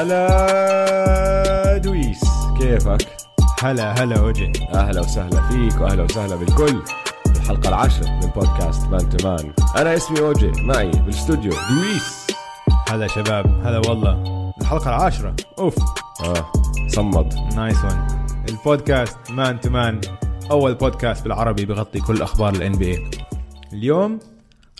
هلا دويس كيفك؟ هلا هلا أوجي. أهلا وسهلا فيك وأهلا وسهلا بالكل. الحلقة العاشرة من بودكاست Man to Man. أنا اسمي أوجي معي بالاستوديو دويس. هلا شباب هلا والله. الحلقة العاشرة. أوف. آه صمد. nice one البودكاست Man to Man أول بودكاست بالعربي بغطي كل أخبار ال NBA اليوم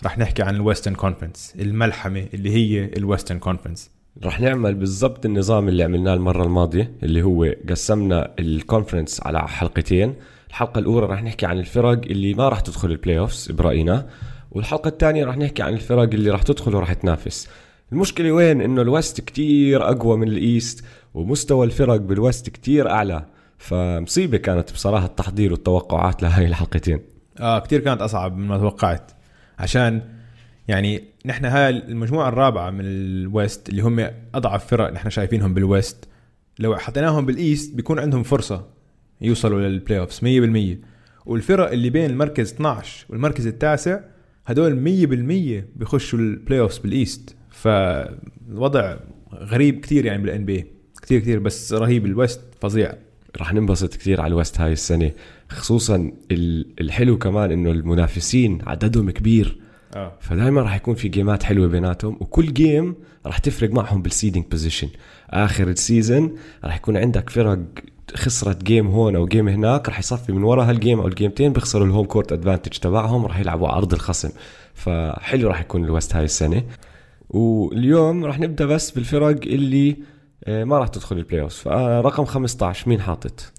رح نحكي عن ال Western Conference الملحمة اللي هي ال Western Conference. رح نعمل بالضبط النظام اللي عملناه المرة الماضية اللي هو قسمنا ال conference على حلقتين. الحلقة الأولى رح نحكي عن الفرق اللي ما رح تدخل ال playoffs برأينا والحلقة الثانية رح نحكي عن الفرق اللي رح تدخل ورح تنافس. المشكلة وين؟ إنه ال West كتير أقوى من ال East ومستوى الفرق بال West كتير أعلى. فمصيبة كانت بصراحة التحضير والتوقعات لهاي الحلقتين. آه كتير كانت أصعب مما توقعت. عشان يعني نحن هاي المجموعة الرابعة من ال West اللي هم أضعف فرق نحن شايفينهم بال West. لو حطيناهم بال East بيكون عندهم فرصة يوصلوا لل playoffs 100% والفرق اللي بين المركز 12 والمركز التاسع هدول 100% بيخشوا ال playoffs بال East. فالوضع غريب كتير يعني بال NBA كتير كتير بس رهيب ال West فظيع. رح ننبسط كثير على ال West هاي السنة خصوصا ال- الحلو كمان إنه المنافسين عددهم كبير. آه. فدائما راح يكون في game ات حلوة بيناتهم وكل game راح تفرق معهم بال seeding position آخر ال season راح يكون عندك فرق خسرت game هون أو game هناك راح يصفي من ورا هال game أو ال game تين بيخسروا ال home court advantage تبعهم راح يلعبوا على أرض الخصم. فحلو راح يكون ال West هاي السنة. واليوم راح نبدأ بس بالفرق اللي آه، ما راح تدخل ال playoff فرقم 15 مين حاطط؟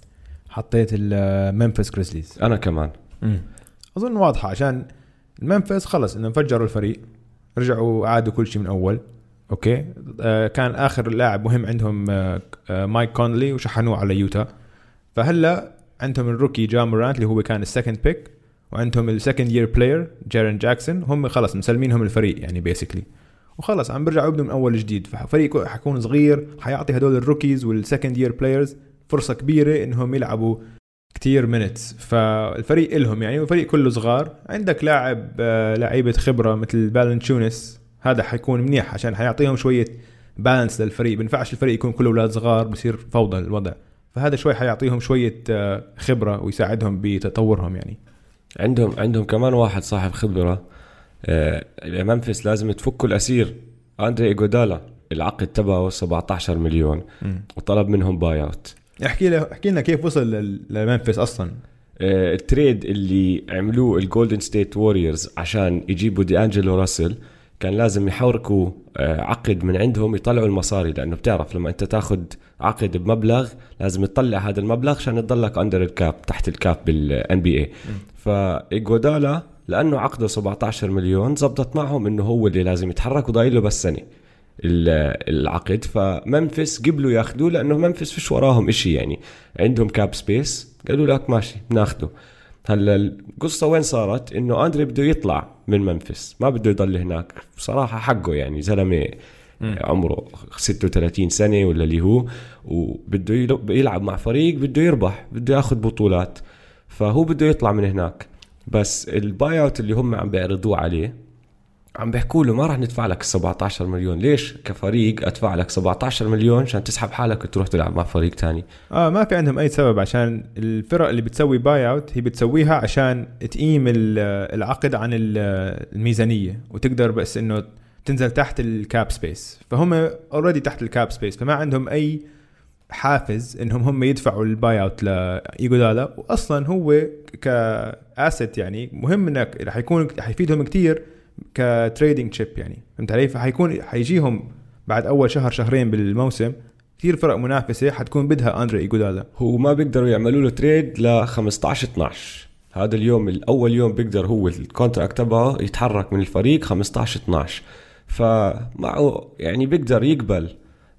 حطيت ال Memphis Grizzlies أنا كمان. أظن واضحة عشان الممفيس خلص انه فجروا الفريق رجعوا عادوا كل شيء من أول. أوكي؟ آه كان آخر لاعب مهم عندهم آه آه مايك كونلي وشحنوه على يوتا. فهلا عندهم ال rookie جا مورانت اللي هو كان ال second pick وعندهم ال second year player جيرن جاكسون هم خلص مسلمينهم الفريق يعني basically وخلص عم برجعوا يبنوا من أول جديد. ففريق حيكون صغير حيعطي هدول ال rookies وال second year players فرصة كبيرة إنهم يلعبوا كتير minutes فالفريق إلهم يعني والفريق كله صغار. عندك لاعب آه، لعيبة خبرة مثل فالانشيوناس هذا حيكون منيح عشان حيعطيهم شوية balance للفريق. بينفعش الفريق يكون كله أولاد صغار بصير فوضى الوضع. فهذا شوي حيعطيهم شوية آه، خبرة ويساعدهم بتطورهم يعني. عندهم عندهم كمان واحد صاحب خبرة آه، ممفيس لازم تفكوا الأسير. أندري ايجودالا العقد تبعه 17 مليون. وطلب منهم buyout احكي له احكي لنا كيف وصل لممفيس أصلا. آه، ال trade اللي عملوه ال Golden State Warriors عشان يجيبوا دي انجلو راسل كان لازم يحركوا آه، عقد من عندهم يطلعوا المصاري لأنه بتعرف لما أنت تاخذ عقد بمبلغ لازم تطلع هذا المبلغ عشان تضلك under ال cap تحت ال cap بال NBA فإيجودالا لأنه عقده 17 مليون زبطت معهم إنه هو اللي لازم يتحرك وضايل له بس سنة. العقد فممفيس قبلوا ياخذوه لأنه ممفيس فيش وراهم إشي يعني. عندهم cap space قالوا لك ماشي بناخده. هلأ القصة وين صارت؟ إنه آندري بده يطلع من ممفيس ما بده يضل هناك. بصراحة حقه يعني زلمة عمره 36 سنة ولا اللي هو وبده يلعب مع فريق بده يربح بده ياخذ بطولات. فهو بده يطلع من هناك. بس ال buyout اللي هم عم بيعرضوه عليه عم بيحكوا له ما راح ندفع لك 17 مليون. ليش كفريق أدفع لك 17 مليون عشان تسحب حالك وتروح تلعب مع فريق تاني؟ آه ما في عندهم أي سبب عشان الفرق اللي بتسوي buyout هي بتسويها عشان تقيم ال- العقد عن ال- الميزانية وتقدر بس إنه تنزل تحت ال cap space فهم already تحت ال cap space فما عندهم أي حافز إنهم هم يدفعوا ال buyout لايجودالا واصلا هو ك asset يعني مهم إنك رح يكون حيفيدهم كتير ك trading chip يعني. فهمت علي؟ فحيكون حيجيهم بعد أول شهر شهرين بالموسم كثير فرق منافسة حتكون بدها أندري إيجودالا. هو ما بيقدروا يعملوا له trade ل 15 12 هذا اليوم الأول يوم بيقدر هو ال contract تبعه يتحرك من الفريق 15 12 فمعه يعني بيقدر يقبل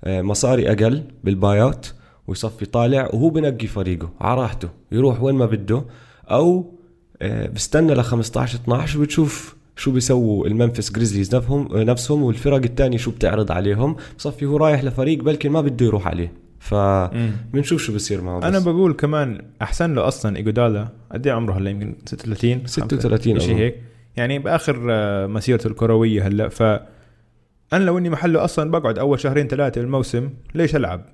آه، مصاري أقل بال buyout ويصفي طالع وهو بنقي فريقه على راحته يروح وين ما بده أو آه، بستنى ل 15 12 وبتشوف شو بيسووا المنفس جريزليز نفسهم نفسهم والفرق الثانية شو بتعرض عليهم. بصفي هو رايح لفريق بلكن ما بده يروح عليه. ف بنشوف شو بصير معه بس. أنا بقول كمان أحسن له أصلا إيجودالا. قد إيه عمره هلا؟ يمكن 36 36 شيء. هيك. يعني بآخر آه، مسيرته الكروية هلا. ف أنا لو إني محله أصلا بقعد أول شهرين ثلاثة بالموسم ليش ألعب؟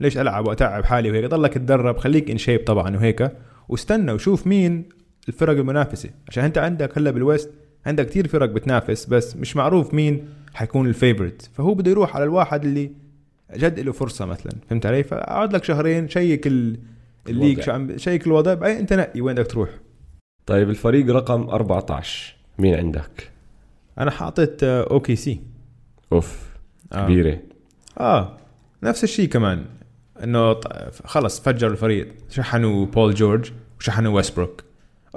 ليش ألعب وأتعب حالي وهيك؟ ضلك تدرب خليك in shape طبعا وهيك. واستنى وشوف مين الفرق المنافسة. عشان أنت عندك هلا بال West عندك كثير فرق بتنافس بس مش معروف مين حيكون ال favorite فهو بده يروح على الواحد اللي جد له فرصة مثلا فهمت علي فاقعد لك شهرين check ال- ال league الوضع. شو عم check الوضع بعدين انت نقي وين بدك تروح طيب الفريق رقم 14 مين عندك؟ أنا حاطط OKC أوف آه. كبيرة آه نفس الشيء كمان إنه خلص فجروا الفريق شحنوا بول جورج وشحنوا ويستبروك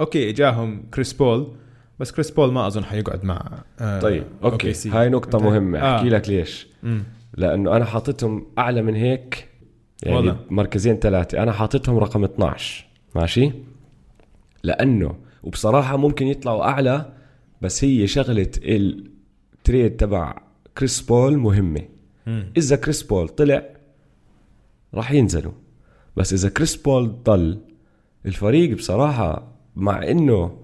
okay جاهم كريس بول بس كريس بول ما أظن حيقعد مع آه طيب OKC. هاي نقطة؟ مهمة آه. احكي لك ليش مم. لأنه أنا حاططهم أعلى من هيك يعني والله. مركزين ثلاثة أنا حاططهم رقم 12 ماشي لأنه وبصراحة ممكن يطلعوا أعلى بس هي شغلة ال trade تبع كريس بول مهمة مم. إذا كريس بول طلع راح ينزلوا بس إذا كريس بول ضل الفريق بصراحة مع إنه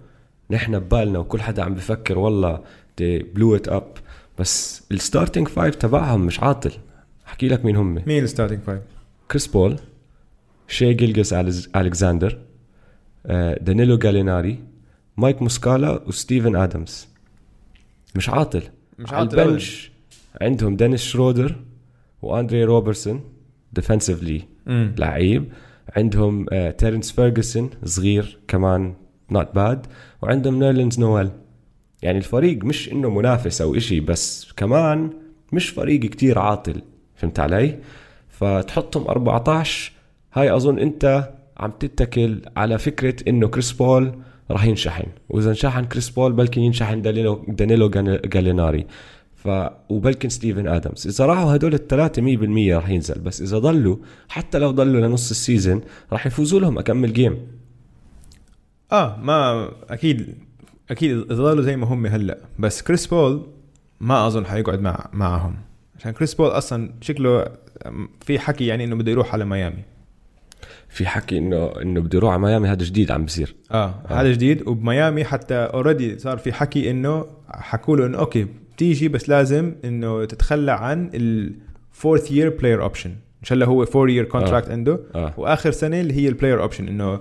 نحن ببالنا وكل حدا عم بفكر والله blow it up بس ال starting five تبعهم مش عاطل احكي لك مين هم مين ال starting five؟ كريس بول شي جيلجس الكساندر آه، دانيلو جاليناري مايك موسكالا وستيفن ادمز مش عاطل مش على عاطل أبداً. ال bench عندهم دينيس شرودر واندري روبرتسون مم. لعيب عندهم آه تيرنس فيرجسون صغير كمان not bad وعندهم نيرلينز نويل. يعني الفريق مش إنه منافس أو إشي بس كمان مش فريق كتير عاطل. فهمت علي؟ فتحطهم 14 هاي أظن أنت عم تتكل على فكرة إنه كريس بول راح ينشحن. وإذا انشحن كريس بول بلكن ينشحن دانيلو دانيلو جاليناري. ف وبلكن ستيفن آدمز. إذا راحوا هدول الثلاثة 100% راح ينزل. بس إذا ضلوا حتى لو ضلوا لنص ال season راح يفوزوا لهم أكمل game آه ما أكيد أكيد ظلوا زي ما هم هلأ. بس كريس بول ما أظن حيقعد مع معهم. عشان كريس بول أصلا شكله في حكي يعني إنه بده يروح على ميامي. في حكي إنه إنه بده يروح على ميامي هذا جديد عم بصير آه, آه. هذا جديد. وبميامي حتى already صار في حكي إنه حكوا له إنه okay بتيجي بس لازم إنه تتخلى عن ال fourth year player option إن شاء الله هو four year contract عنده. آه. وآخر سنة اللي هي ال player option إنه آه،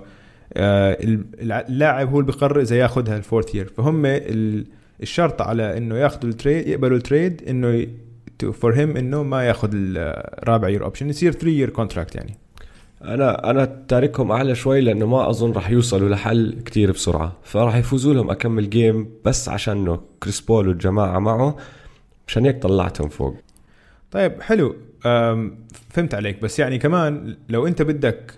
اللاعب هو اللي بيقرر إذا ياخذها ال fourth year فهم ال- الشرط على إنه ياخذوا ال trade يقبلوا ال trade إنه for him إنه ما ياخذ الرابع year option يصير 3 year contract يعني. أنا أنا تاركهم أعلى شوي لأنه ما أظن راح يوصلوا لحل كتير بسرعة. فراح يفوزوا لهم أكمل game بس عشانه كريس بول والجماعة معه مشان هيك طلعتهم فوق. طيب حلو. فهمت عليك. بس يعني كمان لو أنت بدك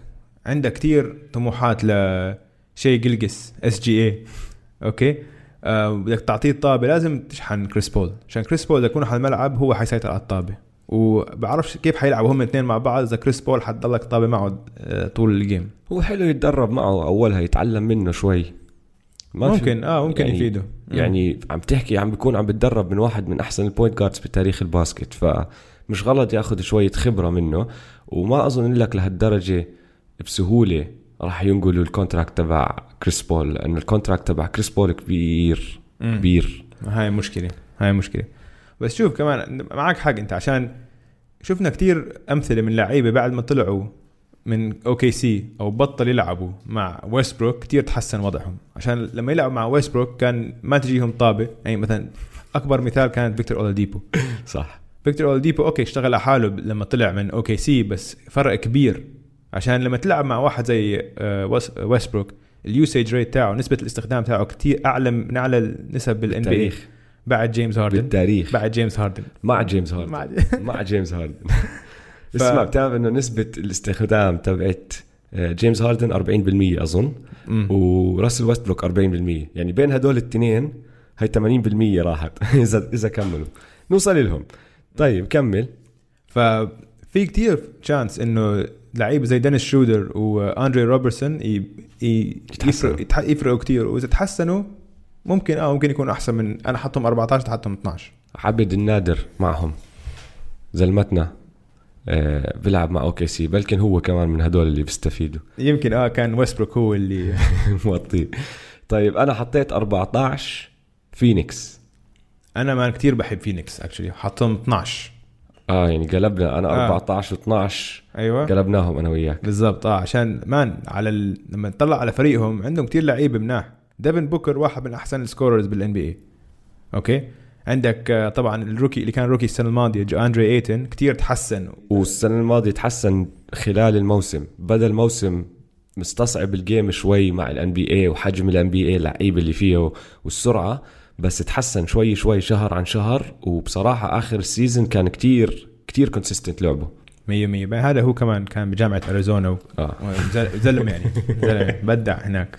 عندك كتير طموحات لشي جلجس SGA okay؟ أه، بدك تعطيه الطابة لازم تشحن كريس بول. عشان كريس بول اذا يكون على الملعب هو حيسيطر على الطابة. وبعرفش كيف حيلعبوا هم الاثنين مع بعض إذا كريس بول حتضلك طابة معه أه، طول ال game هو حلو يتدرب معه أولها يتعلم منه شوي. ما في- ممكن آه ممكن يعني- يفيده. يعني عم تحكي عم بيكون عم بتدرب من واحد من أحسن ال point guards بتاريخ ال basket. فمش غلط ياخذ شوية خبرة منه. وما أظن لك لهالدرجة بسهولة راح ينقلوا ال contract تبع كريس بول لأنه ال contract تبع كريس بول كبير مم. كبير. هاي مشكلة هاي مشكلة. بس شوف كمان معك حق أنت عشان شفنا كتير أمثلة من لعيبة بعد ما طلعوا من OKC أو بطل يلعبوا مع ويستبروك كتير تحسن وضعهم. عشان لما يلعبوا مع ويستبروك كان ما تجيهم طابة. يعني مثلا أكبر مثال كانت فيكتور أولاديبو. صح. فيكتور أولاديبو okay اشتغل على حاله لما طلع من OKC بس فرق كبير. عشان لما تلعب مع واحد زي ويس- ويستبروك ال usage rate تاعه نسبة الاستخدام تاعه كتير أعلى من أعلى النسب بال NB بعد جيمس هاردن بالتاريخ. بعد جيمس هاردن مع جيمس هاردن مع مع جيمس هاردن اسمع بتعرف إنه نسبة الاستخدام تبعت جيمس هاردن 40% أظن مم. وراسل ويستبروك 40% يعني بين هدول الاثنين هي 80% راحت. إذا إذا كملوا. نوصل لهم. طيب كمل. ففي كتير chance إنه لعيبه زي دينيس شرودر وأندري روبرتسون يفرقوا كتير. وإذا تحسنوا ممكن آه ممكن يكونوا أحسن من أنا حطهم 14 تحطهم 12 عبد النادر معهم. زلمتنا آه بيلعب مع OKC بلكن هو كمان من هدول اللي بيستفيدوا. يمكن آه كان ويستبروك هو اللي موطيه طيب أنا حطيت 14 فينيكس. أنا man كثير بحب فينيكس actually حاطهم 12 آه يعني قلبنا أنا آه. 14 و12 أيوه. قلبناهم أنا وياك. بالضبط. آه عشان man على ال... لما نطلع على فريقهم عندهم كتير لعيبة مناح. ديفن بوكر واحد من أحسن ال scorers بال NBA okay؟ عندك آه، طبعا ال rookie اللي كان rookie السنة الماضية جو أندري إيتن كتير تحسن. والسنة الماضية تحسن خلال الموسم. بدا الموسم مستصعب ال game شوي مع ال NBA وحجم ال NBA اللعيبة اللي فيه والسرعة بس تحسن شوي شوي شهر عن شهر وبصراحة آخر ال season كان كتير كتير consistent لعبه. 100 100 هذا هو كمان كان بجامعة أريزونا و- وزل- زلمه يعني. زلمه بدع هناك.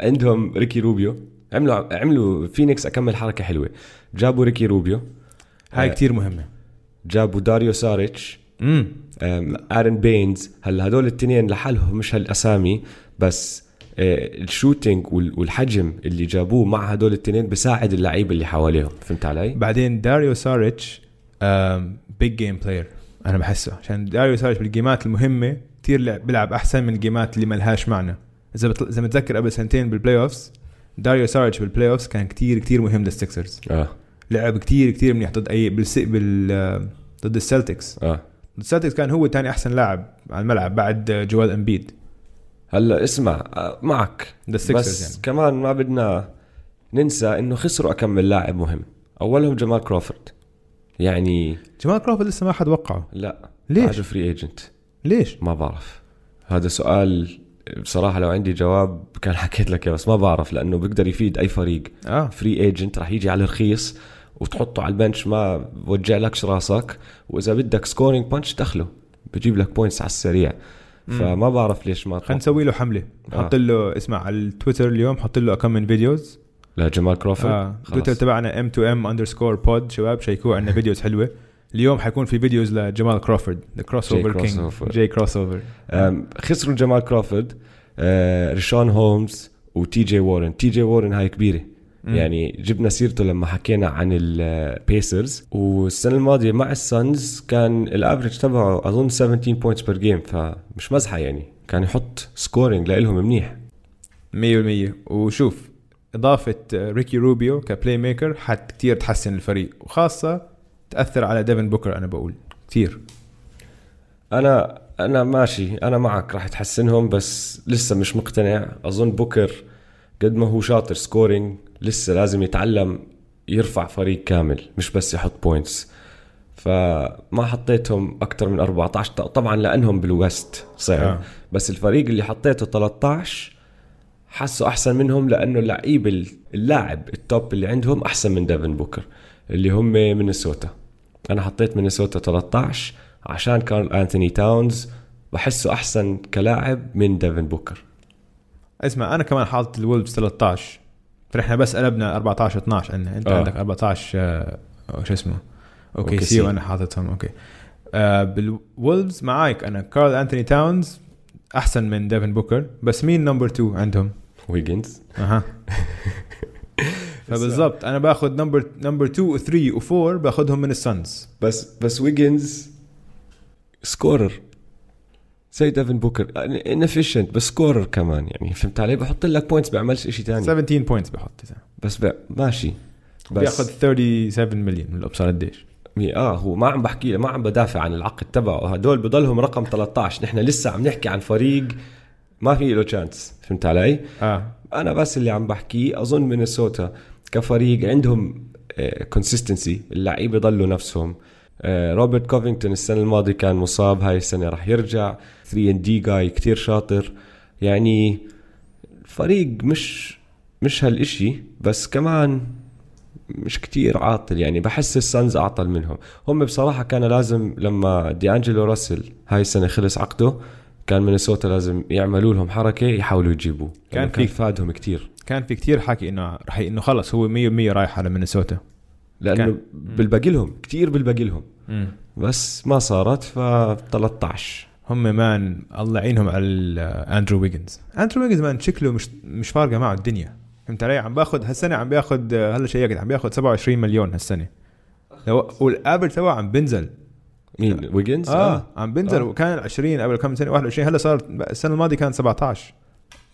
عندهم ريكي روبيو. عملوا عملوا فينيكس أكمل حركة حلوة. جابوا ريكي روبيو. هاي آه. كتير مهمة. جابوا داريو ساريتش. امم آرن بينز. هلا هدول الاثنين لحالهم مش هالأسامي بس آه، ال shooting وال- والحجم اللي جابوه مع هدول الاثنين بساعد اللعيبه اللي حواليهم فهمت علي؟ بعدين داريو ساريتش big game player أنا بحسه عشان داريو ساريتش بالجيمات المهمة كثير لعب بيلعب أحسن من الجيمات اللي ما لهاش معنى. إذا بتل... إذا متذكر قبل سنتين بال playoffs داريو ساريتش بال playoffs كان كثير كثير مهم للسكسرز آه. لعب كثير كثير منيح ضد اي بالس... بال ضد السلتكس. آه. السلتكس كان هو ثاني أحسن لاعب على الملعب بعد جوال إمبيد. هلا اسمع آه، معك. بس يعني. كمان ما بدنا ننسى إنه خسروا أكمل لاعب مهم. أولهم جمال كروفورد يعني جمال كروفورد لسه ما حد وقعه. لا ليش؟ free agent ليش؟ ما بعرف. هذا سؤال بصراحة لو عندي جواب كان حكيت لك بس ما بعرف لأنه بيقدر يفيد أي فريق. آه. free agent راح يجي على الرخيص وتحطه على ال bench ما بوجع لكش راسك. وإذا بدك scoring punch دخله بجيب لك points على السريع. فما بعرف ليش ما خلينا نسوي له حملة. آه. حط له اسمع على التويتر اليوم حط له كم من فيديوز لجمال كروفورد آه. تويتر تبعنا M2M underscore pod شباب شيكوا عندنا videos حلوة. اليوم حيكون في videos لجمال كروفورد the crossover king. J Crossover خسروا جمال كروفورد آه، ريشون هولمز وتي جي وارن تي جي وارن هاي كبيرة. يعني جبنا سيرته لما حكينا عن البيسرز والسنة الماضية مع السانز كان ال average تبعه أظن 17 points per game فمش مزحة يعني. كان يحط scoring لهم منيح. 100% وشوف إضافة ريكي روبيو ك playmaker حت كثير تحسن الفريق وخاصة تأثر على ديفن بوكر أنا بقول كثير أنا أنا ماشي أنا معك راح تحسنهم بس لسه مش مقتنع. أظن بوكر قد ما هو شاطر scoring لسه لازم يتعلم يرفع فريق كامل مش بس يحط points فما حطيتهم أكثر من 14 ط- طبعا لأنهم بال West صعب آه. بس الفريق اللي حطيته 13 حسوا أحسن منهم لأنه اللعيب ال- اللاعب ال top اللي عندهم أحسن من ديفن بوكر اللي هم مينيسوتا. أنا حطيت مينيسوتا 13 عشان كارل انثوني تاونز بحسه أحسن كلاعب من ديفن بوكر اسمع أنا كمان حاطط الولفز 13 فنحن بس قلبنا 14 12 عندنا. انت آه. عندك 14 آه شو اسمه؟ okay OKC. وأنا حاططهم okay. آه بالولفز معاك أنا كارل انثوني تاونز أحسن من ديفن بوكر بس مين number 2 عندهم؟ ويجنز أها. فبالضبط أنا باخذ number number 2 و 3 و 4 باخذهم من السانز. بس بس ويجنز scorer. زي ديفن بوكر inefficient بس scorer كمان يعني فهمت علي؟ بحط لك points بيعملش شيء ثاني 17 points بحط بس ب... ماشي. بس بياخذ 37 مليون من أبصر قديش؟ آه هو ما عم بحكي ما عم بدافع عن العقد تبعه. هدول بضلهم رقم 13 نحن لسه عم نحكي عن فريق ما في له chance فهمت علي؟ آه. أنا بس اللي عم بحكيه أظن مينيسوتا كفريق عندهم consistency اللعيبة ضلوا نفسهم. آه، روبرت كوفينغتون السنة الماضية كان مصاب هاي السنة راح يرجع. 3 and D guy كتير شاطر. يعني فريق مش مش هالإشي بس كمان مش كتير عاطل. يعني بحس السانز أعطل منهم. هم بصراحة كان لازم لما دي انجلو راسل هاي السنة خلص عقده كان مينيسوتا لازم يعملوا لهم حركة يحاولوا يجيبوه. كان كان, كان في- فادهم كتير. كان في كتير حكي إنه رح إنه خلص هو 100% رايح على مينيسوتا. لأنه بالباقي لهم كتير بالباقي لهم بس ما صارت ف 13 هم man الله يعينهم على أندرو ويجنز. أندرو ويجنز man شكله مش مش فارقة معه الدنيا. فهمت علي؟ عم باخذ هالسنة عم باخذ هلا شيكت عم باخذ 27 مليون هالسنة. لو وال average تبعه عم بنزل مين؟ ويجنز؟ آه, عم بنزل آه. وكان 20 قبل كم سنة 21 هلا صار السنة الماضية كان 17 آه،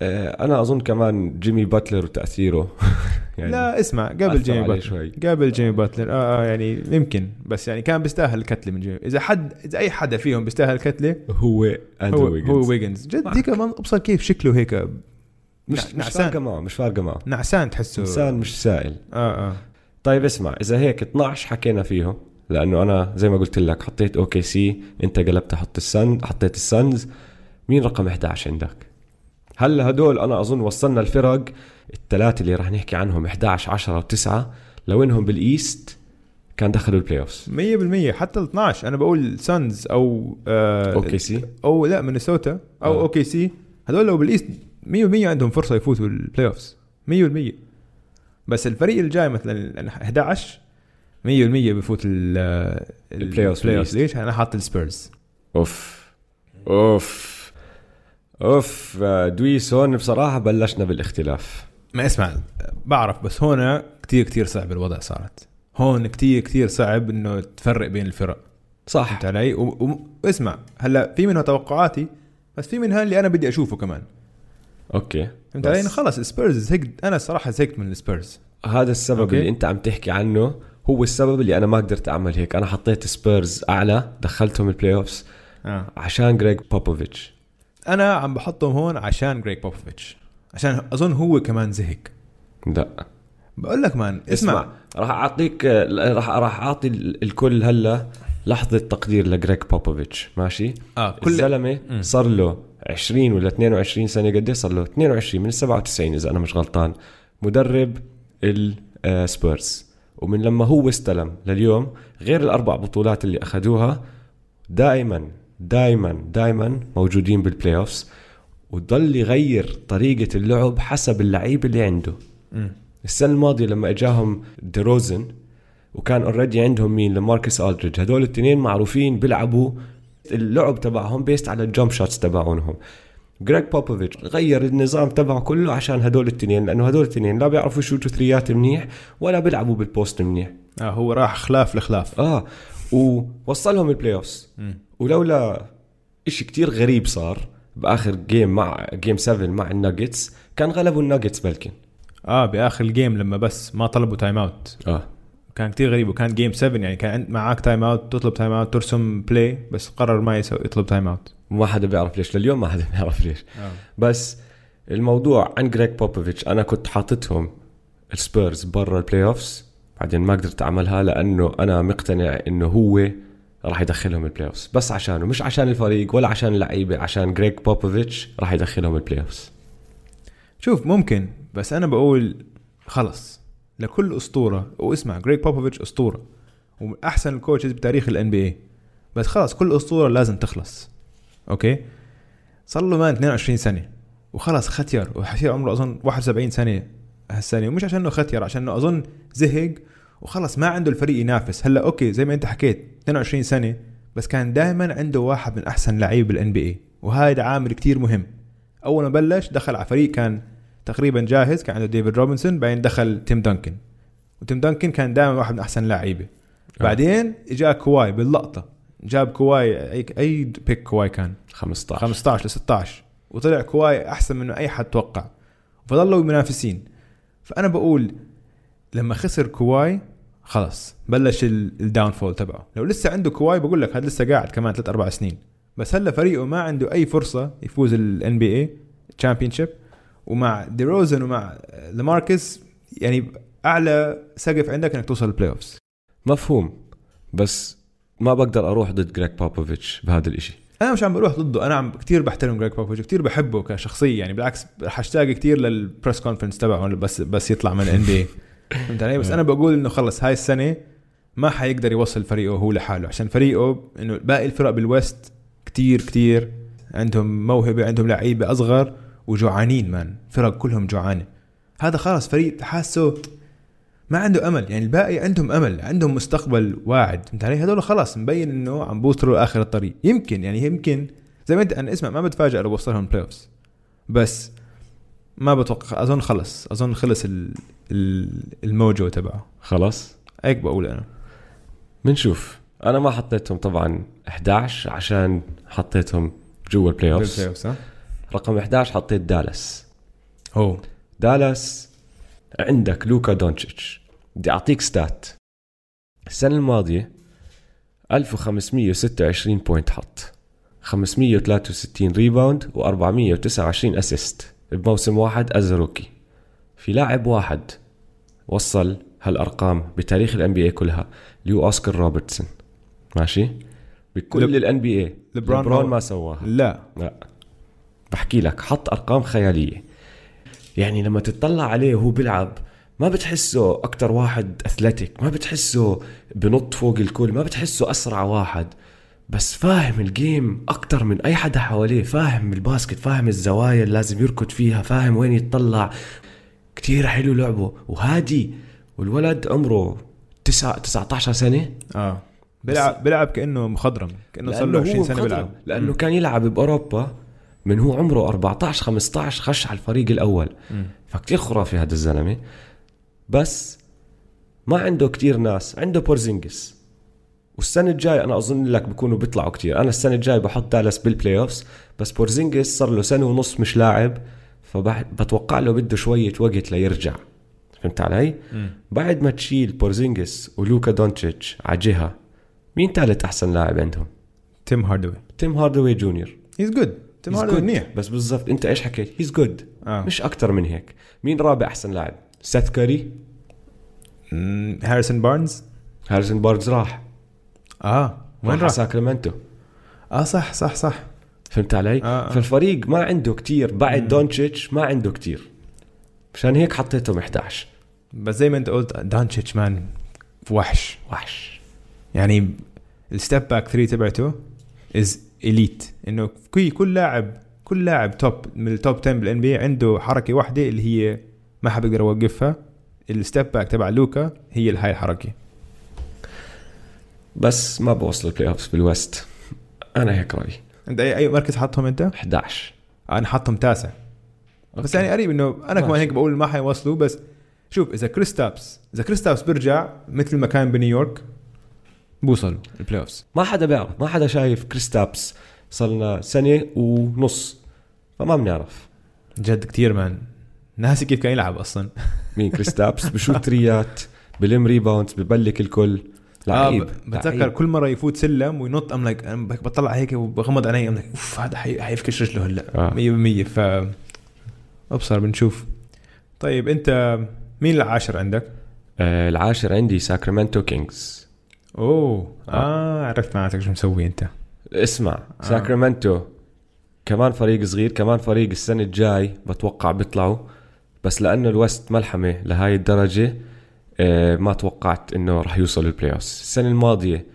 أنا أظن كمان جيمي باتلر وتأثيره. يعني لا اسمع قبل جيمي باتلر. شوي. قبل جيمي باتلر. آه, آه يعني يمكن بس يعني كان بيستاهل الكتلة من جيمي. إذا حد إذا أي حدا فيهم بيستاهل كتله هو أندرو هو ويجنز. هو ويجنز. جد من ابصر كيف شكله هيك مش مش. فارقة معه مش فارقة معه. نعسان تحسه. انسان مش سائل. آه آه. طيب اسمع إذا هيك 12 حكينا فيهم لأنه أنا زي ما قلت لك حطيت OKC أنت قلبت حط ال Sun حطيت ال Suns. مين رقم 11 عندك؟ هلا هدول أنا أظن وصلنا الفرق؟ الثلاثة اللي راح نحكي عنهم 11 10 و9 لو إنهم بال East كان دخلوا ال playoffs 100% حتى ال 12 أنا بقول Suns أو آه OKC أو لا مينيسوتا أو آه. أوكي سي هذول لو بال East 100% عندهم فرصة يفوتوا ال playoffs 100% بس الفريق الجاي مثلا 11 100% بيفوت ال البلاي بالإيست. اوفز ليش؟ أنا حاط السبيرز أوف. أوف. أوف دويس هون بصراحة بلشنا بالاختلاف. ما اسمع بعرف بس هون كتير كتير صعب الوضع صارت. هون كتير كتير صعب إنه تفرق بين الفرق. صح. فهمت علي؟ و- و- واسمع هلأ في منها توقعاتي بس في منها اللي أنا بدي أشوفه كمان. okay. فهمت بس- علي؟ خلص السبيرز زهقت أنا الصراحه زهقت من السبيرز هذا السبب okay. اللي أنت عم تحكي عنه هو السبب اللي أنا ما قدرت أعمل هيك. أنا حطيت سبيرز أعلى دخلتهم ال playoffs آه. عشان جريج بوبوفيتش أنا عم بحطهم هون عشان جريك بوبوفيتش عشان أظن هو كمان زهق. لا. بقول لك man اسمع, اسمع. راح أعطيك راح راح أعطي الكل هلا لحظة تقدير لجريج بوبوفيتش ماشي؟ آه كل الزلمة. صار له 20 ولا 22 سنة قد إيه صار له؟ 22 من 97 إذا أنا مش غلطان. مدرب السبيرز ومن لما هو استلم لليوم غير الأربع بطولات اللي أخذوها دائما دائما دائما موجودين بال playoffs وضل يغير طريقة اللعب حسب اللعيبه اللي عنده. مم. السنة الماضية لما إجاهم ديروزن وكان already عندهم مين؟ لماركس الدريج هدول الاثنين معروفين بيلعبوا اللعب تبعهم based على ال jump shots تبعونهم. جريج بوبوفيتش غير النظام تبعه كله عشان هدول الاثنين لأنه هدول الاثنين لا بيعرفوا يشوتوا three ات منيح ولا بيلعبوا بال post منيح. آه هو راح خلاف لخلاف. آه ووصلهم ال playoffs. ولولا إشي كتير غريب صار بآخر game مع game 7 مع الناجتس كان غلبوا الناجتس بلكن. آه بآخر ال game لما بس ما طلبوا time-out آه. كان كتير غريب وكان game 7 يعني كان معك time-out تطلب time-out ترسم play بس قرر ما يسوي يطلب time-out ما حدا بيعرف ليش لليوم ما حدا بيعرف ليش. بس الموضوع عن جريج بوبوفيتش أنا كنت حاططهم السبيرز برا ال playoffs بعدين ما قدرت أعملها لأنه أنا مقتنع إنه هو راح يدخلهم ال playoffs بس عشانه مش عشان الفريق ولا عشان اللعيبة عشان جريج بوبوفيتش راح يدخلهم ال playoffs شوف ممكن بس أنا بقول خلص. لكل أسطورة واسمع جريك بوبوفيتش أسطورة ومن احسن ال coaches بتاريخ ال NBA بس خلص كل أسطورة لازم تخلص. okay؟ صار له man 22 سنة وخلص ختير وحصير عمره أظن 71 سنة هالسنة. ومش عشان إنه ختير عشان إنه أظن زهق وخلص ما عنده الفريق ينافس. هلأ okay زي ما أنت حكيت 22 سنة بس كان دائما عنده واحد من أحسن لعيبة بال NBA وهذا عامل كتير مهم. أول ما بلش دخل على فريق كان تقريبا جاهز كان عنده ديفيد روبنسون بعدين دخل تيم دانكن. وتيم دانكن كان دائما واحد من أحسن اللعيبه بعدين اجى كواي باللقطة. جاب كواي أي أي pick كواي كان؟ 15 15 ل 16 وطلع كواي أحسن منه أي حد توقع. فضلوا منافسين فأنا بقول لما خسر كواي خلص بلش ال downfall تبعه. لو لسه عنده كواي بقول لك هذا لسه قاعد كمان ثلاث أربع سنين. بس هلا فريقه ما عنده أي فرصة يفوز ال NBA championship ومع ديروزن ومع لماركس يعني أعلى سقف عندك إنك توصل ال playoffs مفهوم. بس ما بقدر أروح ضد جريج بوبوفيتش بهذا الإشي. أنا مش عم بروح ضده. أنا عم كثير بحترم جريك بوبوفيتش كثير بحبه كشخصية. يعني بالعكس رح اشتاق كثير لل press conference تبعه بس بس يطلع من NBA فهمت علي؟ بس أنا بقول إنه خلص هاي السنة ما حيقدر يوصل فريقه هو لحاله عشان فريقه إنه باقي الفرق بال West كتير كتير عندهم موهبة عندهم لعيبة أصغر وجوعانين man. فرق كلهم جوعانة. هذا خلص فريق حاسه ما عنده أمل يعني الباقي عندهم أمل عندهم مستقبل واعد فهمت علي؟ هذول خلاص مبين إنه عم بوصلوا لآخر الطريق. يمكن يعني يمكن زي ما أنت أنا اسمع ما بتفاجئ لو وصلهم play بس ما بتوقع. أظن خلص. أظن خلص ال ال ال mojo تبعه. خلاص. هيك بقول أنا. بنشوف. أنا ما حطيتهم طبعا 11 عشان حطيتهم جوا ال play ها؟ رقم 11 حطيت دالاس. هو دالاس عندك لوكا دونتشيتش. بدي أعطيك stats السنة الماضية 1526 point حط. 563 rebound و429 assist بموسم واحد as rookie في لاعب واحد وصل هالأرقام بتاريخ ال NBA كلها اللي هو اوسكار روبرتسون ماشي؟ بكل ال NBA لبرون لبرون ما سواها. لا. لا. بحكي لك حط أرقام خيالية. يعني لما تطلع عليه وهو بيلعب ما بتحسه أكتر واحد athletic ما بتحسه بنط فوق الكل ما بتحسه أسرع واحد. بس فاهم ال game أكتر من أي حدا حواليه فاهم ال basket فاهم الزوايا اللي لازم يركض فيها فاهم وين يتطلع. كتير حلو لعبه. وهادي والولد عمره تسعة 19 سنة. آه. بيلعب بيلعب كأنه مخضرم كأنه صار له لأنه 20 هو سنة. بيلعب. لأنه كان يلعب بأوروبا من هو عمره 14 15 خش على الفريق الأول. مم. فكتير خرافي هذا الزلمة. بس ما عنده كتير ناس. عنده بورزينجس. والسنة الجاي أنا أظن لك بكونوا بيطلعوا كتير. أنا السنة الجاي بحط دالاس بال playoffs بس بورزينجس صار له سنة ونص مش لاعب فبتوقع له بده شوية وقت ليرجع. فهمت علي؟ مم. بعد ما تشيل بورزينجس ولوكا دونتشيتش على جهه مين ثالث أحسن لاعب عندهم؟ تيم هاردوي. تيم هاردوي جونيور. he's good تيم هاردوي منيح. بس بالضبط أنت إيش حكيت؟ he's good آه. مش أكثر من هيك. مين رابع أحسن لاعب؟ سيث كاري هاريسون بارنز هاريسون بارنز راح. آه وين راح؟ ساكرامنتو. آه صح صح صح. فهمت علي؟ آه، آه. فالفريق ما عنده كتير بعد. دونتشيتش ما عنده كتير. مشان هيك حطيتهم 11 بس زي ما انت قلت دونتشيتش man وحش. وحش. يعني ال step back 3 تبعته از elite إنه كل كل لاعب كل لاعب top من ال top 10 بال NBA عنده حركة واحدة اللي هي ما حبقدر أوقفها. ال step back تبع لوكا هي هاي الحركة. بس ما بوصل ال playoffs بال West. أنا هيك رأيي. انت اي أي مركز حطهم أنت؟ 11 أنا حطهم تاسع. بس يعني قريب إنه أنا كمان. هيك بقول ما حيوصلوا بس شوف إذا كريستابس إذا كريستابس بيرجع مثل ما كان بنيويورك بوصلوا ال playoffs ما حدا بيعرف ما حدا شايف كريستابس صار سنة ونص. فما بنعرف. جد كتير مان. ناسي كيف كان يلعب أصلا. مين كريستابس بشوت تريات بلم ريباوندز ببلك الكل. لعيب آه بتذكر. كل مرة يفوت سلم وينط أم لايك بطلع هيك وبغمض عيني أم لايك أوف هذا حي- حيفكش رجله هلأ آه. 100% ف أبصر بنشوف طيب أنت مين العاشر عندك؟ آه العاشر عندي ساكرامنتو كينجز أوه آه. آه عرفت معناتك شو مسوي أنت اسمع آه. ساكرامنتو كمان فريق صغير كمان فريق السنة الجاي بتوقع بيطلعوا بس لأنه ال West ملحمة لهاي الدرجة آه، ما توقعت إنه رح يوصلوا ال playoffs السنة الماضية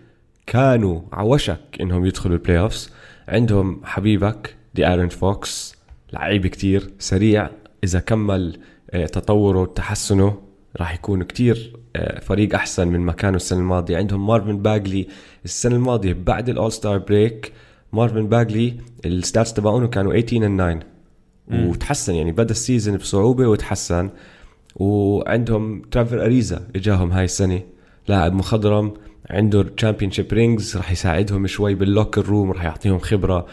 كانوا ع وشك إنهم يدخلوا ال playoffs عندهم حبيبك ديارون فوكس لعيب كتير سريع. إذا كمل آه، تطوره وتحسنه راح يكون كتير آه، فريق أحسن من ما كانوا السنة الماضية. عندهم مارفن باجلي. السنة الماضية بعد ال all-star break مارفن باجلي ال stats تبعونه كانوا 18 and 9 مم. وتحسن يعني بدأ ال season بصعوبة وتحسن. وعندهم تريفور اريزا إجاهم هاي السنة. لاعب مخضرم عنده championship rings رح يساعدهم شوي بال locker room رح يعطيهم خبرة.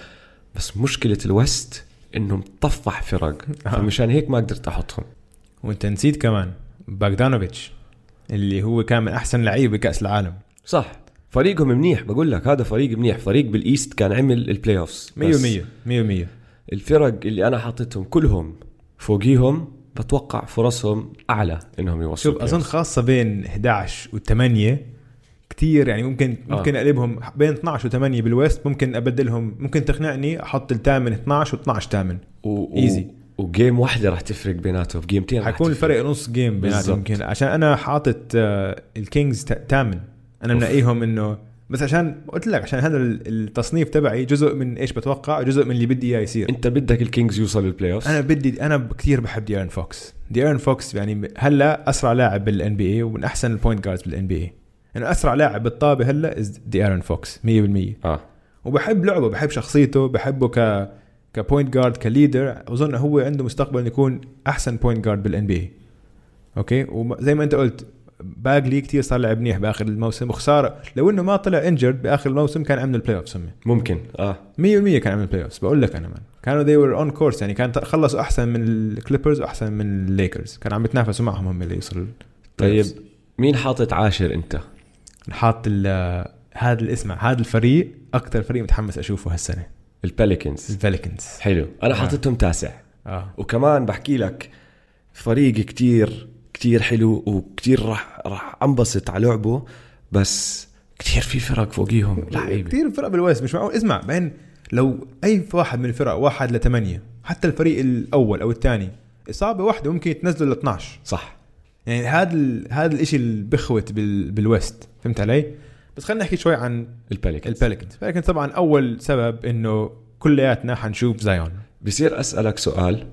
بس مشكلة ال West انه مطفح فرق. آه. فمشان هيك ما قدرت أحطهم. وانت نسيت كمان باغدانوفيتش اللي هو كان من أحسن لعيبة بكاس العالم. صح. فريقهم منيح بقول لك هذا فريق منيح. فريق بال East كان عمل ال playoffs 100% 100% الفرق اللي أنا حاطتهم كلهم فوقيهم بتوقع فرصهم أعلى إنهم يوصلوا شوف أظن خاصة بين 11 و8 كثير يعني ممكن آه. ممكن أقلبهم بين 12 و8 بال West ممكن أبدلهم ممكن تقنعني أحط الثامن 12 و12 ثامن و... و... و game واحدة رح تفرق بيناتهم في gameتين رح حيكون. الفرق نص game بيناتهم. يمكن عشان أنا حاطط آه، الكينجز ثامن أنا. منقيهم إنه بس عشان قلت لك عشان هذا ال- التصنيف تبعي جزء من إيش بتوقع؟ جزء من اللي بدي إياه يصير. أنت بدك الكينجز يوصلوا ال playoff أنا بدي أنا كثير بحب ديارون فوكس ديارون فوكس يعني هلأ أسرع لاعب بال NBA ومن أحسن ال point guards بال NBA انه أسرع لاعب بالطابة هلأ is ديارون فوكس 100% آه. وبحب لعبه بحب شخصيته بحبه ك ك point guard ك leader. أظن هو عنده مستقبل إنه يكون أحسن point guard بال NBA okay وزي ما أنت قلت باجلي كتير صار لعب منيح بآخر الموسم وخسارة لو إنه ما طلع injured بآخر الموسم كان عمل ال playoff ممكن آه. 100% كان عمل ال playoff بقول لك أنا man كانوا they were on course يعني كان خلصوا أحسن من الكليبرز وأحسن من الليكرز كان عم بتنافسوا معهم هم اللي يوصلوا طيب مين حاطط عاشر أنت؟ حاط ال- هذا الاسم هذا الفريق أكثر فريق متحمس أشوفه هالسنة. البيليكنز البيليكنز حلو. أنا آه. حاططهم تاسع. آه. وكمان بحكي لك فريق كتير كتير حلو وكتير راح راح انبسط على لعبه بس كتير في فرق فوقيهم لعيبة. كثير فرق بال West مش معقول؟ اسمع بعدين لو أي واحد من الفرق واحد لثمانيه حتى الفريق الأول أو الثاني إصابة واحدة ممكن تنزله ل 12 صح. يعني هذا ال- هذا الشيء اللي بخوت بال بال West. فهمت علي؟ بس خلينا نحكي شوي عن البيليكنز البيليكنز البيليكنز طبعا أول سبب إنه كلياتنا حنشوف زايون بصير أسألك سؤال.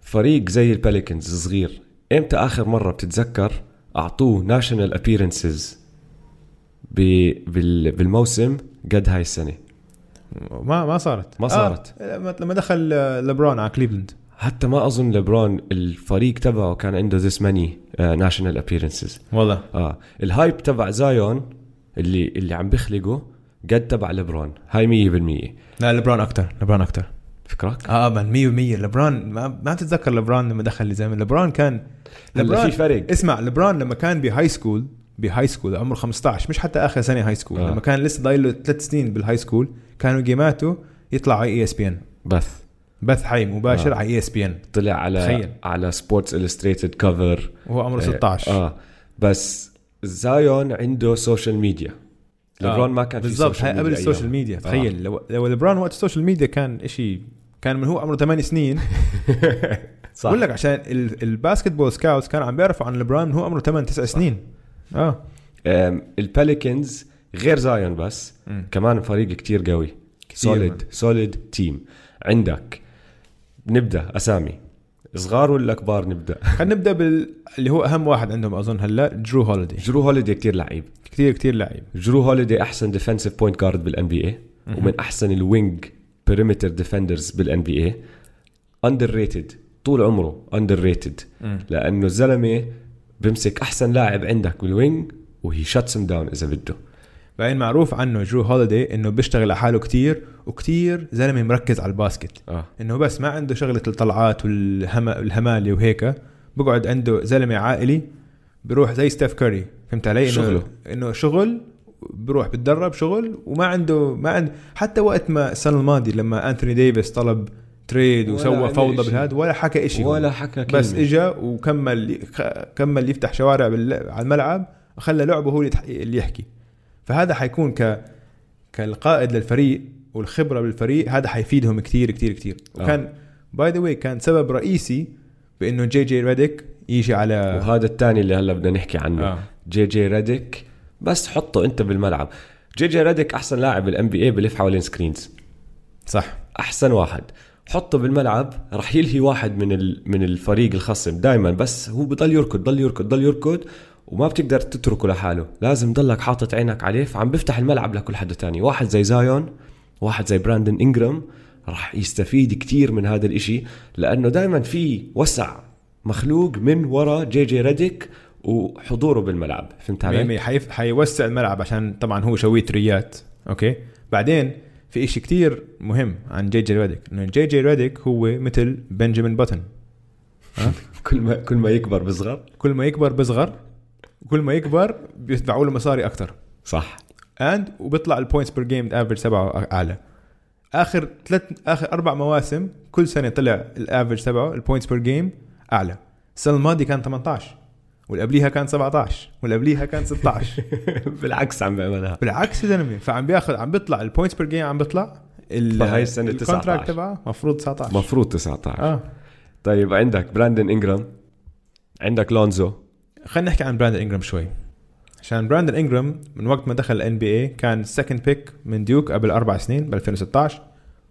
فريق زي البيليكنز صغير إمتى آخر مرة بتتذكر أعطوه national appearances بالموسم قد هاي السنة؟ ما ما صارت. ما صارت. آه لما- دخل لبرون على كليفلاند. حتى ما أظن لبرون الفريق تبعه كان عنده this many national appearances والله. آه ال hype تبع زايون اللي اللي عم بيخلقه قد تبع لبرون هاي 100% لا لبرون أكثر لبرون أكثر فكرك آه من 100% لبرون ما, ما تتذكر لبرون لما دخل الزمن. لبرون كان هلا في فرق اسمع لبرون لما كان ب high school ب high school عمره 15 مش حتى آخر سنة high school آه. آه. لما كان لسه ضايل له ثلاث سنين بال high school كانوا جيماته يطلع على ESP N بث بث حي مباشر آه. على ES PN طلع على تخيل. على Sports Illustrated cover وهو عمره 16 آه بس زايون عنده social media لبرون ما كان في بالضبط هاي قبل ال social. media آه. تخيل لو لو لبرون وقت ال social media كان إشي كان من هو عمره 8 سنين. صح. بقول لك عشان ال- ال basketball scouts كانوا عم بيعرفوا عن لبرون من هو عمره 8 9 سنين. آه. ال Pelicans غير زايون بس مم. كمان فريق كتير قوي. solid solid team عندك نبدأ أسامي. صغار ولا كبار نبدأ؟ خلينا نبدأ بال اللي هو أهم واحد عندهم أظن هلا درو هوليدي جرو هوليدي كتير لعيب. كثير كثير لعيب. جرو هوليدي أحسن defensive point guard بال NBA ومن أحسن ال wing perimeter defenders بال NBA underrated طول عمره underrated لأنه الزلمة بمسك أحسن لاعب عندك بال wing و he shuts down إذا بده. بعدين معروف عنه درو هوليدي إنه بيشتغل على حاله كثير وكثير زلمة مركز على ال basket. آه. إنه بس ما عنده شغلة الطلعات والهمالي وهيك. بقعد عنده زلمة عائلي بروح زي ستيف كاري فهمت علي؟ شغله. إنه شغل بروح بتدرب شغل وما عنده ما عنده حتى وقت ما السنة الماضية لما انثوني ديفيس طلب trade وسوى فوضى. بالهاد ولا حكى شيء ولا حكى كلمة. بس إجا وكمل كمل يفتح شوارع بال- على الملعب خلى لعبه هو اللي يحكي فهذا حيكون ك كالقائد للفريق والخبرة بالفريق هذا حيفيدهم كثير كثير كثير آه. وكان by the way كان سبب رئيسي بإنه جي جي ريديك يجي على وهذا الثاني اللي هلا بدنا نحكي عنه آه. جي جي ريديك بس حطه انت بالملعب. جي جي ريديك أحسن لاعب بال NBA بلف حوالين screens. صح. أحسن واحد. حطه بالملعب رح يلهي واحد من ال... من الفريق الخصم دائما بس هو بضل يركض ضل يركض ضل يركض وما بتقدر تتركه لحاله. لازم ضلك حاطط عينك عليه فعم بيفتح الملعب لكل حدا تاني. واحد زي زايون واحد زي براندن إنجرام رح يستفيد كتير من هذا الإشي لأنه دائما في وسع مخلوق من ورا جي جي ريديك وحضوره بالملعب فهمت علي؟ حيوسع الملعب عشان طبعا هو شوية تريات okay؟ بعدين في إشي كتير مهم عن جي جي ريديك إنه جي جي ريديك هو مثل بنجامين باتن كل ما كل ما يكبر بصغر. كل ما يكبر بصغر كل ما يكبر بيدفعوا له مصاري أكثر صح. and وبيطلع ال points per game average تبعه أعلى. آخر ثلاث آخر أربع مواسم كل سنة طلع ال average تبعه ال points per game أعلى. السنة الماضية كان 18 واللي قبليها كان 17 واللي قبليها كان 16 بالعكس عم بيعملها. بالعكس يا زلمة فعم بياخذ عم بيطلع ال points per game عم بيطلع ال- فهاي السنة ال contract 19. تبعه المفروض 19 مفروض 19 آه. طيب عندك براندن انجرام عندك لونزو خلينا نحكي عن براندن انجرام شوي. عشان براندن انجرام من وقت ما دخل ال NBA كان second pick من ديوك قبل أربع سنين ب 2016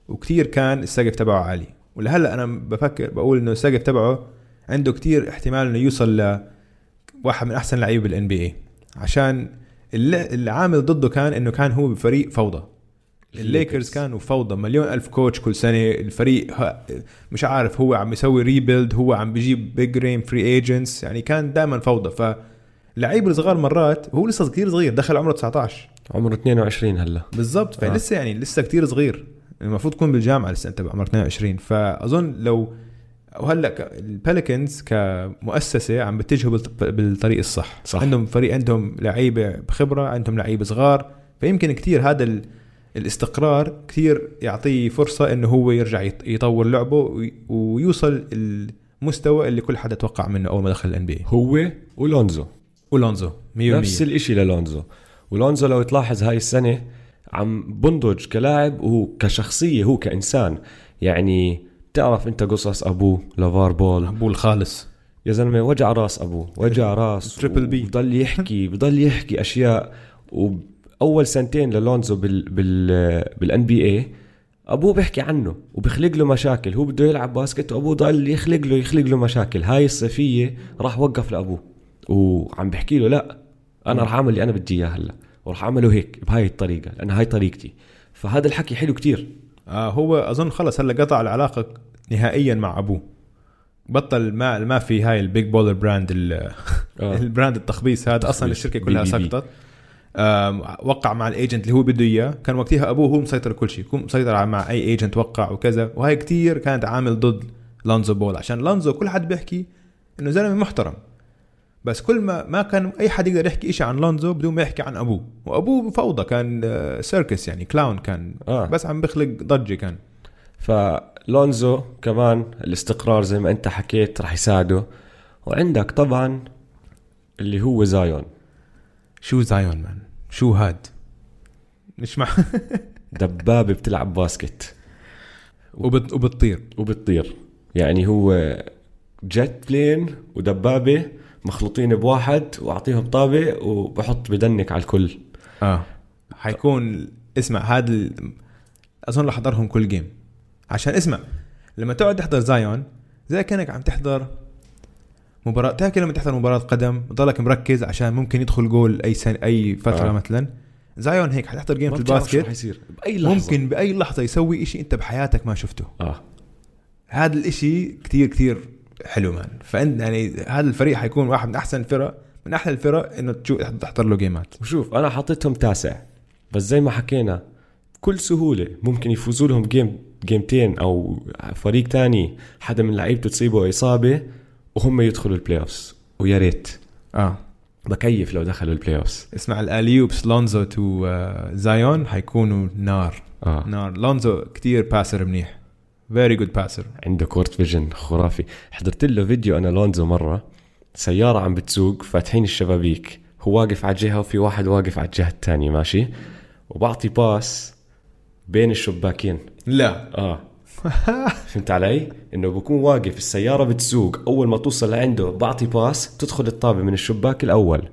وكثير كان السقف تبعه عالي. ولهلأ أنا بفكر بقول إنه السقف تبعه عنده كتير احتمال إنه يوصل ل واحد من أحسن لعيبة بال NBA عشان العامل ضده كان إنه كان هو بفريق فوضى. الليكرز كانوا فوضى. مليون ألف coach كل سنة. الفريق مش عارف هو عم يسوي rebuild هو عم بيجيب big name free agents يعني كان دائما فوضى. ف لعيب الصغار مرات هو لسه كثير صغير دخل عمره 19 عمره 22 هلا. بالضبط. آه. فلسه يعني لسه كتير صغير. المفروض تكون بالجامعة لسه أنت بعمرك 22 فأظن لو وهلا ال Pelicans كمؤسسة عم بتجهوا بالط- بالطريق الصح. صح. عندهم فريق عندهم لعيبة بخبرة عندهم لعيبة صغار. فيمكن كتير هذا ال... الاستقرار كتير يعطيه فرصة إنه هو يرجع يط- يطور لعبه وي- ويوصل المستوى اللي كل حدا توقع منه أول ما دخل ال NBA هو ولونزو ولونزو 100% نفس الإشي للونزو ولونزو لو تلاحظ هاي السنة عم بنضج كلاعب وهو كشخصية هو كإنسان. يعني بتعرف انت قصص ابوه لافار بول. أبو الخالص. يا زلمة وجع راس أبوه وجع راس Triple B. بضل يحكي بضل يحكي أشياء. واول سنتين للونزو بال بال بال NBA أبوه بيحكي عنه وبيخلق له مشاكل. هو بده يلعب باسكت وأبوه ضل يخلق له يخلق له مشاكل. هاي الصيفية راح وقف لأبوه وعم بحكي له لا أنا راح أعمل اللي أنا بدي إياه هلأ وراح أعمله هيك بهاي الطريقة لأن هاي طريقتي. فهذا الحكي حلو كتير. هو أظن خلص هلا قطع العلاقة نهائيا مع أبوه بطل ما ما في هاي ال Big Baller Brand ال- آه. ال brand التخبيص هذا أصلا. الشركة B كلها BB. سقطت آم، وقع مع ال agent اللي هو بده إياه كان وقتها أبوه هو مسيطر كل شيء مسيطر مع أي agent وقع وكذا وهي كتير كانت عامل ضد لونزو بول عشان لونزو كل حد بيحكي إنه زلمة محترم بس كل ما ما كان أي حد يقدر يحكي شيء عن لونزو بدون ما يحكي عن أبوه. وأبوه فوضى كان آه، circus يعني clown كان. آه. بس عم بخلق ضجة كان. فلونزو كمان الاستقرار زي ما أنت حكيت راح يساعده. وعندك طبعا اللي هو زايون. شو زايون man؟ شو هاد؟ مش مع دبابة بتلعب basket. وبت... وبتطير. وبتطير. يعني هو jet plane ودبابة مخلوطين بواحد وأعطيهم طابة وبحط بدنك على الكل. آه. حيكون اسمع هذا ال... أظن رح أحضرهم كل game عشان اسمع لما تقعد تحضر زايون زي كأنك عم تحضر مباراة تاكل لما تحضر مباراة قدم بضلك مركز عشان ممكن يدخل جول أي ثانية أي فترة آه. آه. مثلا. زايون هيك حتحضر game في ال basket. بأي لحظة. ممكن بأي لحظة يسوي إشي أنت بحياتك ما شفته. آه. هذا الإشي كتير كتير حلو man. فأنت يعني هذا الفريق حيكون واحد من أحسن الفرق من أحلى الفرق إنه تشوف تحضر له جيمات وشوف أنا حطيتهم تاسع. بس زي ما حكينا بكل سهولة ممكن يفوزوا لهم game جيمتين أو فريق تاني حدا من لعيبته تصيبه إصابة وهم يدخلوا ال playoffs ويا ريت. آه. بكيف لو دخلوا البلاي اوفز اسمع الاليوبس لونزو to آه، زايون حيكونوا نار. آه. نار. لونزو كتير passer منيح. very good passer عنده court vision خرافي. حضرت له فيديو أنا لونزو مرة. سيارة عم بتسوق فاتحين الشبابيك. هو واقف على جهة وفي واحد واقف على الجهة الثانية ماشي؟ وبعطي pass بين الشباكين. لا. آه. فهمت علي؟ إنه بكون واقف السيارة بتسوق. أول ما توصل لعنده بعطي pass تدخل الطابة من الشباك الأول.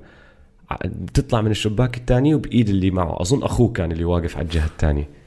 بتطلع من الشباك الثاني وبإيد اللي معه. أظن أخوه كان اللي واقف على الجهة الثانية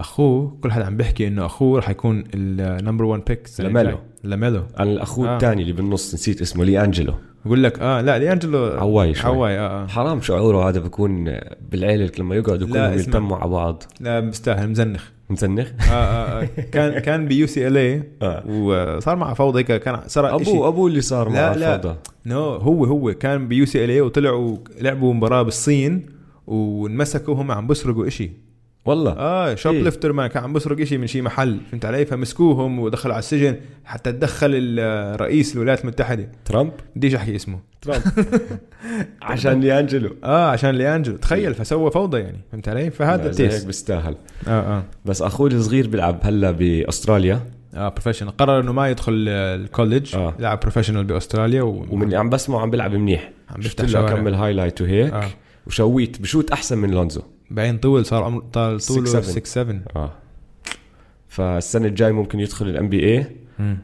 أخوه كل حدا عم بيحكي إنه أخوه رح يكون النمبر 1 بيك لاميلو. لاميلو أنا الأخوه آه. الثاني اللي بالنص نسيت اسمه لي انجلو بقول لك آه لا ليأنجلو عواي شوي عواي آه, آه. حرام شعوره هذا بكون بالعيلة لما يقعدوا كلهم. يلتموا على بعض لا مستاهل مزنخ مزنخ آه آه آه. كان كان بيو سي ال اي آه. وصار معه فوضى هيك كان صار إشي- ابوه ابوه اللي صار معه لا. الفوضى نو هو هو كان بيو سي ال اي وطلعوا لعبوا مباراة بالصين وانمسكوا هم عم بيسرقوا إشي والله. آه shop إيه. lifter ما كان عم بيسرق إشي من شي محل فهمت علي؟ فمسكوهم ودخلوا على السجن حتى تدخل الرئيس الولايات المتحدة. ترامب؟ بديش أحكي اسمه. ترامب. عشان لي انجلو آه عشان ليانجلو. تخيل فسوى فوضى يعني فهمت علي؟ فهذا زي هيك بيستاهل. آه آه. بس اخوه الصغير بيلعب هلا بأستراليا. آه professional قرر إنه ما يدخل ال college آه. لعب professional بأستراليا و... ومن اللي عم بسمعه عم بيلعب منيح. عم شوارع. أكمل هايلايت وهيك. آه. وشويت. بشوت أحسن من لونزو. بعدين طول صار عمره طال طوله 6'7. 6 7 آه. فالسنة الجاي ممكن يدخل الام بي اي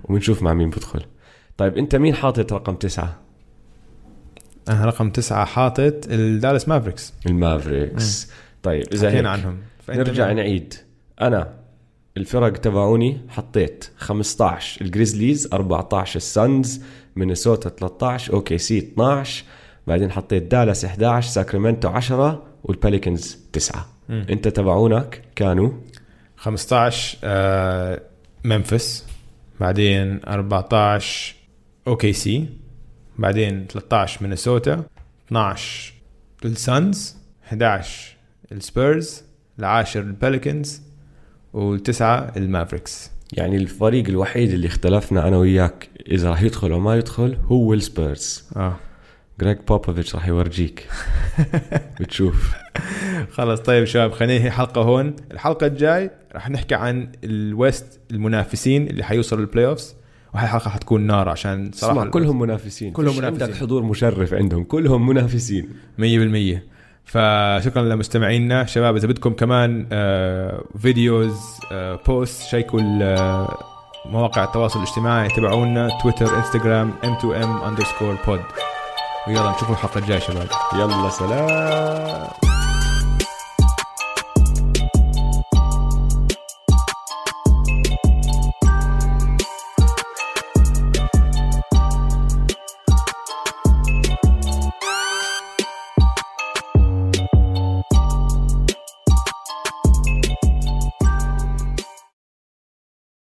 وبنشوف مع مين بدخل طيب أنت مين حاطط رقم تسعة؟ أنا رقم تسعة حاطط الدالاس مافريكس المافريكس طيب إذا هيك عنهم. نرجع مين؟ نعيد. أنا الفرق تبعوني حطيت 15 الجريزليز 14 السانز مينيسوتا 13 OKC 12 بعدين حطيت دالاس 11 ساكرامنتو 10 والبيليكنز 9 مم. انت تبعونك كانوا؟ 15 آه ممفيس بعدين 14 OKC بعدين 13 مينيسوتا 12 السانز 11 السبيرز العاشر البيليكنز والتسعة المافريكس. يعني الفريق الوحيد اللي اختلفنا أنا وياك إذا راح يدخل أو ما يدخل هو السبيرز. آه. جريج بوبوفيتش راح يورجيك. بتشوف. خلص طيب شباب خلينا ننهي الحلقة هون. الحلقة الجاي راح نحكي عن ال West المنافسين اللي حيوصلوا لل playoffs وهي الحلقة حتكون نار عشان صراحة صراحة كلهم منافسين. كلهم منافسين. عندك حضور مشرف عندهم. كلهم منافسين. 100% فشكرا لمستمعينا. شباب إذا بدكم كمان آه، videos آه، post شيكوا ال- آه، مواقع التواصل الاجتماعي تبعونا تويتر انستغرام m2m underscore pod. ويلا نشوفوا الحلقة الجايه شباب يلا سلام.